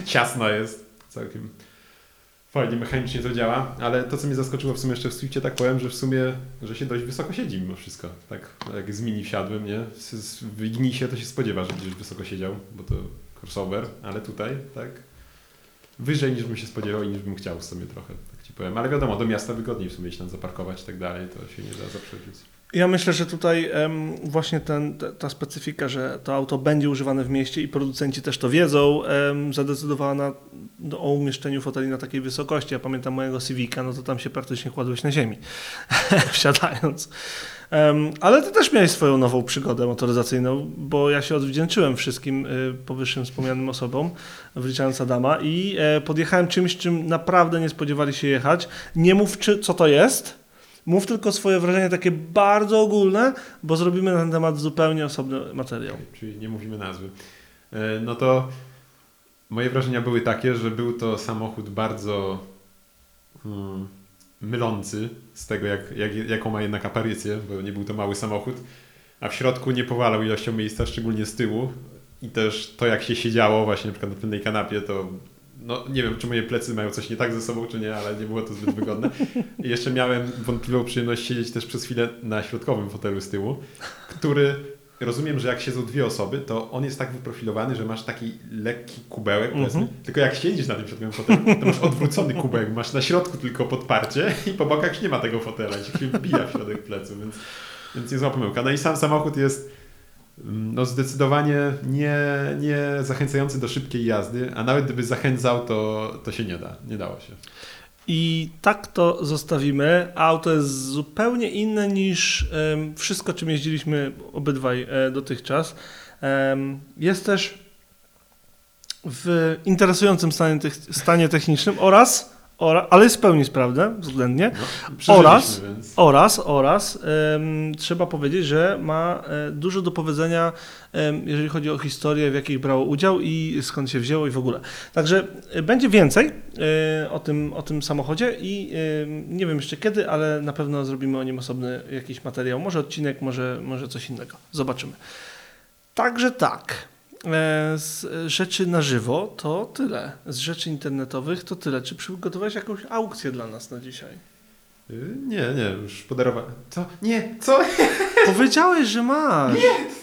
ciasna jest, całkiem fajnie mechanicznie to działa, ale to co mnie zaskoczyło w sumie jeszcze w Swiftie, tak powiem, że w sumie, że się dość wysoko siedzi mimo wszystko, tak jak z mini wsiadłem, nie, w Ignisie to się spodziewa, że będziesz wysoko siedział, bo to crossover, ale tutaj tak wyżej niż bym się spodziewał i niż bym chciał w sumie trochę, tak ci powiem. Ale wiadomo, do miasta wygodniej w sumie iść tam zaparkować i tak dalej, to się nie da zaprzeczyć. Ja myślę, że tutaj em, właśnie ten, ta, specyfika, że to auto będzie używane w mieście i producenci też to wiedzą, em, zadecydowała na, do, o umieszczeniu foteli na takiej wysokości. Ja pamiętam mojego Civica, no to tam się praktycznie kładłeś na ziemi, wsiadając. Em, ale ty też miałeś swoją nową przygodę motoryzacyjną, bo ja się odwdzięczyłem wszystkim y, powyższym wspomnianym osobom, wliczając Adama i e, podjechałem czymś, czym naprawdę nie spodziewali się jechać. Nie mów, czy, co to jest, Mów tylko swoje wrażenie takie bardzo ogólne, bo zrobimy na ten temat zupełnie osobny materiał. Czyli nie mówimy nazwy. E, No to moje wrażenia były takie, że był to samochód bardzo hmm, mylący z tego, jak, jak, jaką ma jednak aparycję, bo nie był to mały samochód, a w środku nie powalał ilością miejsca, szczególnie z tyłu. I też to, jak się siedziało właśnie na przykład na tylnej kanapie, to no nie wiem, czy moje plecy mają coś nie tak ze sobą, czy nie, ale nie było to zbyt wygodne. I jeszcze miałem wątpliwą przyjemność siedzieć też przez chwilę na środkowym fotelu z tyłu, który rozumiem, że jak siedzą dwie osoby, to on jest tak wyprofilowany, że masz taki lekki kubełek, powiedzmy. Mhm. Tylko jak siedzisz na tym środkowym fotelu, to masz odwrócony kubełek, masz na środku tylko podparcie i po bokach już nie ma tego fotela i się wbija w środek plecu, więc, więc niezła pomyłka. No i sam samochód jest mm, no zdecydowanie nie, nie zachęcający do szybkiej jazdy, a nawet gdyby zachęcał, to, to się nie da. Nie dało się. I tak to zostawimy. Auto jest zupełnie inne niż wszystko, czym jeździliśmy obydwaj e, dotychczas. Jest też w interesującym stanie, stanie technicznym oraz, ora, ale jest w pełni sprawne, względnie. No, Oraz- Więc... Oraz, oraz em, trzeba powiedzieć, że ma e, dużo do powiedzenia, em, jeżeli chodzi o historię, w jakich brało udział i skąd się wzięło i w ogóle. Także e, będzie więcej e, o, tym, o tym samochodzie i em, nie wiem jeszcze kiedy, ale na pewno zrobimy o nim osobny jakiś materiał. Może odcinek, może, może coś innego. Zobaczymy. Także tak. E, Z rzeczy na żywo to tyle. Z rzeczy internetowych to tyle. Czy przygotowałeś jakąś aukcję dla nas na dzisiaj? Y, Nie, nie, już podarowałem. Co? Nie, co? Powiedziałeś, że masz.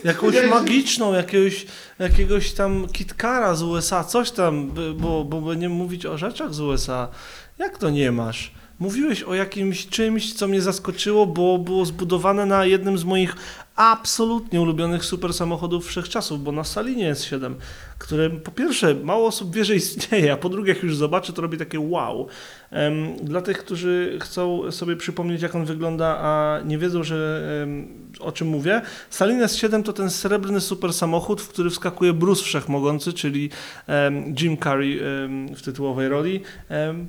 Jakąś powiedziałeś, że- magiczną, jakiegoś, jakiegoś tam kitkara z USA, coś tam, bo, bo będziemy mówić o rzeczach z USA. Jak to nie masz? Mówiłeś o jakimś czymś, co mnie zaskoczyło, bo było zbudowane na jednym z moich absolutnie ulubionych super samochodów wszechczasów, bo na Salinie jest 7, które po pierwsze mało osób wie, że istnieje, a po drugie jak już zobaczy, to robi takie wow. Dla tych, którzy chcą sobie przypomnieć, jak on wygląda, a nie wiedzą, że, o czym mówię, Salines 7 to ten srebrny super samochód, w który wskakuje Bruce Wszechmogący, czyli Jim Carrey w tytułowej roli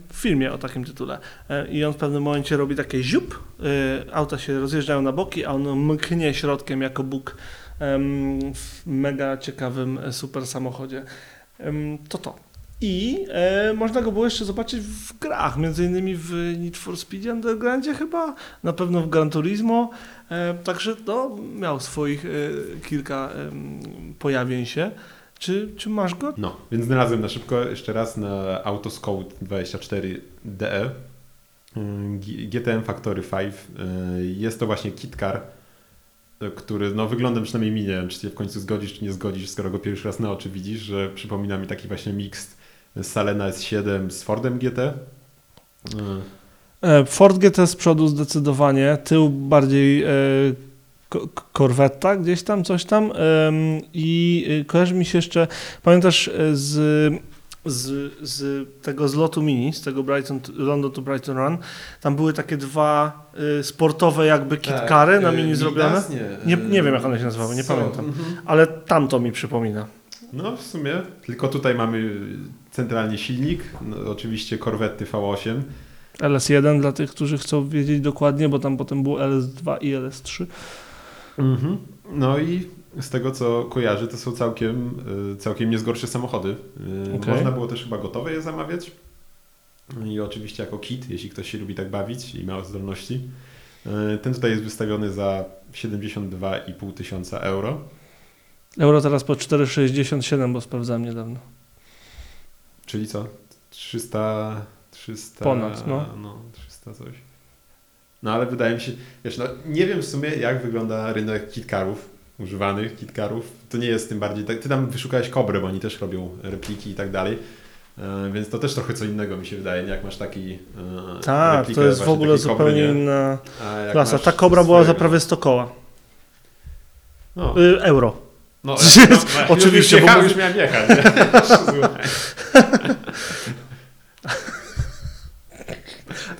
w filmie o takim tytule. E, I on w pewnym momencie robi takie ziup, e, auta się rozjeżdżają na boki, a on mknie środkiem jako Bóg w mega ciekawym e, super samochodzie. To to. I e, można go było jeszcze zobaczyć w grach, między innymi w Need for Speed Undergroundzie chyba, na pewno w Gran Turismo, e, także no, miał swoich e, kilka pojawień się. Czy, czy masz go? No, więc znalazłem na szybko jeszcze raz na Autoscout 24 DE y, G- GTM Factory 5. Y, Jest to właśnie kit car, y, który no, wyglądem przynajmniej mi nie wiem, czy się w końcu zgodzisz, czy nie zgodzisz, skoro go pierwszy raz na oczy widzisz, że przypomina mi taki właśnie mix Salena S7 z Fordem GT. Y, E, Ford GT z przodu zdecydowanie, tył bardziej e, ko- ko- Corvetta gdzieś tam, coś tam i e, kojarzy mi się jeszcze, pamiętasz e, z, z, z tego zlotu mini, z tego Brighton, London to Brighton Run, tam były takie dwa e, sportowe jakby kitkary na y, mini zrobione? Nie, Nie- nie wiem, jak one się nazywały, nie są- pamiętam. mhm. ale tam to mi przypomina. No w sumie, tylko tutaj mamy centralnie silnik, no, oczywiście Corvette V8, LS1 dla tych, którzy chcą wiedzieć dokładnie, bo tam potem było LS2 i LS3. Mhm. No i z tego co kojarzę, to są całkiem, y, całkiem niezgorsze samochody. Y, Okej. Można było też chyba gotowe je zamawiać. I oczywiście jako kit, jeśli ktoś się lubi tak bawić i ma zdolności. Y, Ten tutaj jest wystawiony za 72,5 tysiąca euro. Euro teraz po 4,67, bo sprawdzałem niedawno. Czyli co? 300... 300 Ponad, no. no 300 coś. No ale wydaje mi się, wiesz, no nie wiem w sumie jak wygląda rynek kitkarów, używanych kitkarów. To nie jest tym bardziej, tak, ty tam wyszukałeś Kobrę, bo oni też robią repliki i tak dalej. E, Więc to też trochę co innego mi się wydaje, nie? jak masz taki e, Tak, replikę to jest w ogóle Kobry, zupełnie nie? inna klasa. Ta kobra była za prawie 100 koła. No, Y, euro. no, Oczywiście, Już, bo jechałem, mów- już miałem jechać. nie? Słuchaj.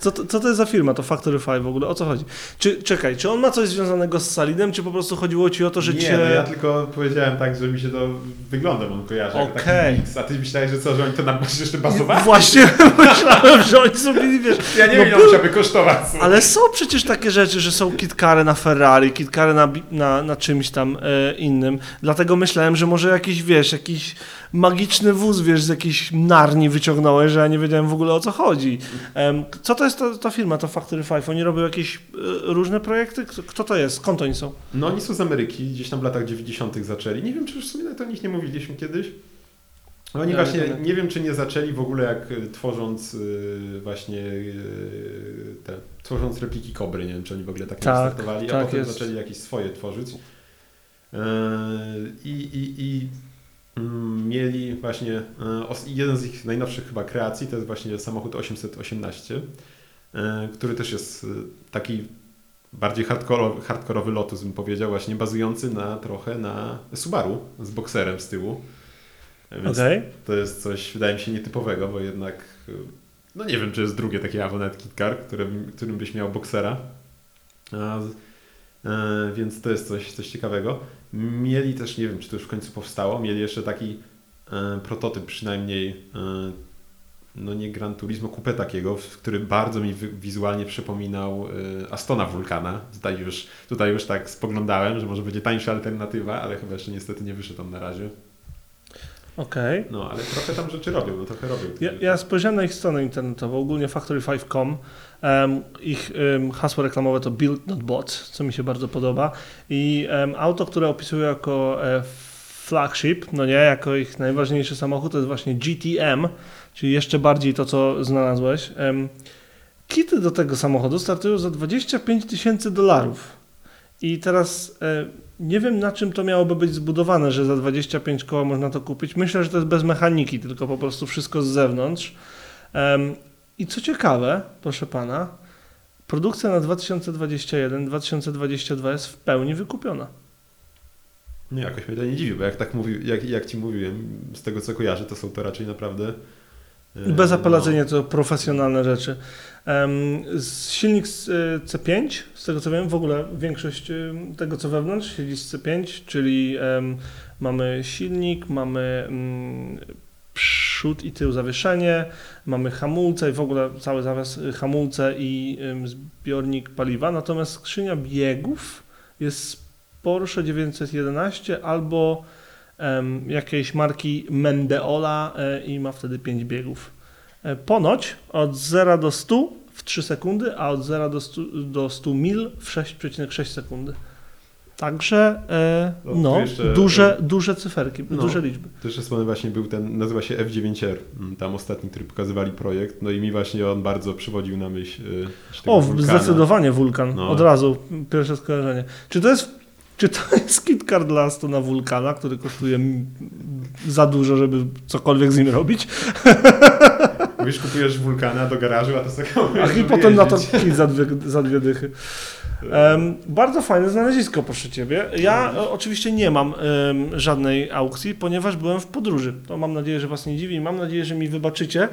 Co to, co to jest za firma? To Factory 5 w ogóle? O co chodzi? Czy, czekaj, czy on ma coś związanego z Salinem, czy po prostu chodziło ci o to, że nie, cię... no ja tylko powiedziałem tak, że mi się to wyglądem on kojarzy. Okej. mix. A ty myślałeś, że co, że oni to na jeszcze bazowali? Właśnie myślałem, że oni zrobili, wiesz... Ja nie no wiem, ile musiałby kosztować. Ale są przecież takie rzeczy, że są kitkary na Ferrari, kitkary na, na, na czymś tam e, innym. Dlatego myślałem, że może jakiś, wiesz, jakiś magiczny wóz, wiesz, z jakiejś narni wyciągnąłeś, że ja nie wiedziałem w ogóle o co chodzi. Co to jest ta, ta firma, to Factory 5? Oni robią jakieś e, różne projekty? Kto, to jest? Skąd oni są? No oni są z Ameryki, gdzieś tam w latach 90. zaczęli. Nie wiem, czy już w sumie nawet o nich nie mówiliśmy kiedyś. Ale Oni właśnie, nie wiem, czy nie zaczęli w ogóle jak y, tworząc y, właśnie te, tworząc repliki Kobry, nie wiem, czy oni w ogóle tak, Tak, nie startowali, a tak potem jest. zaczęli jakieś swoje tworzyć. I, i, i mieli właśnie, os- jeden z ich najnowszych chyba kreacji, to jest właśnie samochód 818, y, który też jest y, taki bardziej hardkorowy, hardkorowy Lotus, bym powiedział, właśnie bazujący na trochę na Subaru z bokserem z tyłu. Więc Okej. to jest coś, wydaje mi się, nietypowego, bo jednak, no nie wiem, czy jest drugie takie Avonet Kit Car, którym, którym byś miał boksera. E, więc to jest coś, coś ciekawego. Mieli też, nie wiem, czy to już w końcu powstało, mieli jeszcze taki e, prototyp przynajmniej e, no nie Gran Turismo, kupę takiego, który bardzo mi wi- wizualnie przypominał Astona Vulcana. Tutaj już, tutaj już tak spoglądałem, że może będzie tańsza alternatywa, ale chyba jeszcze niestety nie wyszedł on na razie. Okej. No, ale trochę tam rzeczy robią, no trochę robią. Ja, ja spojrzałem na ich stronę internetową, ogólnie factory5.com. Em, ich em, hasło reklamowe to Build Not Bought, co mi się bardzo podoba. I em, auto, które opisują jako e, flagship, no nie, jako ich najważniejszy samochód, to jest właśnie GTM, czyli jeszcze bardziej to, co znalazłeś. Kity do tego samochodu startują za 25 tysięcy dolarów. I teraz e, nie wiem, na czym to miałoby być zbudowane, że za 25 koła można to kupić. Myślę, że to jest bez mechaniki, tylko po prostu wszystko z zewnątrz. I co ciekawe, proszę pana, produkcja na 2021-2022 jest w pełni wykupiona. Nie, jakoś mnie to nie dziwi, bo jak tak mówił, jak, jak ci mówiłem, z tego co kojarzę, to są to raczej naprawdę. e, Bezapelacyjnie to profesjonalne rzeczy. Silnik z, y, C5, z tego co wiem, w ogóle większość y, tego co wewnątrz siedzi z C5, czyli mamy silnik, mamy mm, przód i tył zawieszenie, mamy hamulce i w ogóle cały zawias y, hamulce i zbiornik paliwa, natomiast skrzynia biegów jest Porsche 911 albo em, jakiejś marki Mendeola e, i ma wtedy 5 biegów. E, Ponoć od 0 do 100 w 3 sekundy, a od 0 do 100, do 100 mil w 6,6 sekundy. Także e, No, no, jeszcze- duże, duże cyferki, No. duże liczby. Też wspomnę właśnie był ten, nazywa się F9R, mm, tam ostatni, który pokazywali projekt, no i mi właśnie on bardzo przywodził na myśl tego O, wulkana. zdecydowanie wulkan. No. Od razu pierwsze skojarzenie. Czy to jest, czy to jest KitKat dla Astona Wulkana, który kosztuje za dużo, żeby cokolwiek z nim robić? Mówisz, kupujesz wulkana do garażu, a to sobie A i potem na to kit za dwie, za dwie dychy. Em, bardzo fajne znalezisko, proszę Ciebie. Ja e, oczywiście nie mam em, żadnej aukcji, ponieważ byłem w podróży. To mam nadzieję, że Was nie dziwi i mam nadzieję, że mi wybaczycie.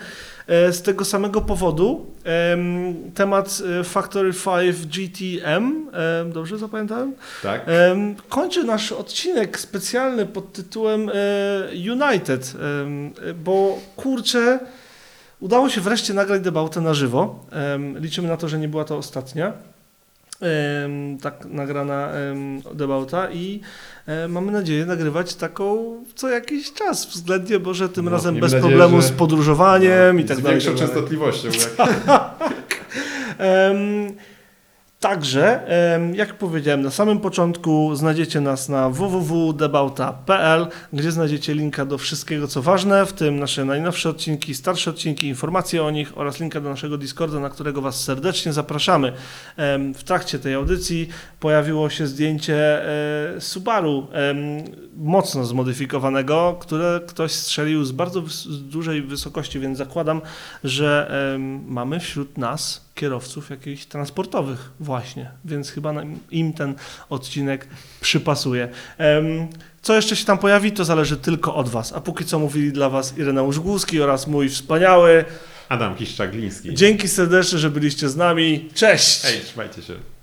E, z tego samego powodu em, temat e, Factory 5 GTM, dobrze zapamiętałem? Tak? Kończy nasz odcinek specjalny pod tytułem e, United, bo kurczę, udało się wreszcie nagrać debatę na żywo. Liczymy na to, że nie była to ostatnia. Tak nagrana em, debata i mamy nadzieję nagrywać taką co jakiś czas względnie, bo że tym No, razem bez nadzieję, problemu że- z podróżowaniem No, i tak z dalej. większą tak częstotliwością. Jak... Także, jak powiedziałem na samym początku, znajdziecie nas na www.debauta.pl, gdzie znajdziecie linka do wszystkiego, co ważne, w tym nasze najnowsze odcinki, starsze odcinki, informacje o nich oraz linka do naszego Discorda, na którego Was serdecznie zapraszamy. W trakcie tej audycji pojawiło się zdjęcie e, Subaru, mocno zmodyfikowanego, które ktoś strzelił z bardzo dużej wysokości, więc zakładam, że mamy wśród nas kierowców jakichś transportowych właśnie, więc chyba im ten odcinek przypasuje. Co jeszcze się tam pojawi, to zależy tylko od Was. A póki co mówili dla Was Ireneusz Głuski oraz mój wspaniały. Adam Kiszczak-Gliński. Dzięki serdecznie, że byliście z nami. Cześć! Hej, trzymajcie się.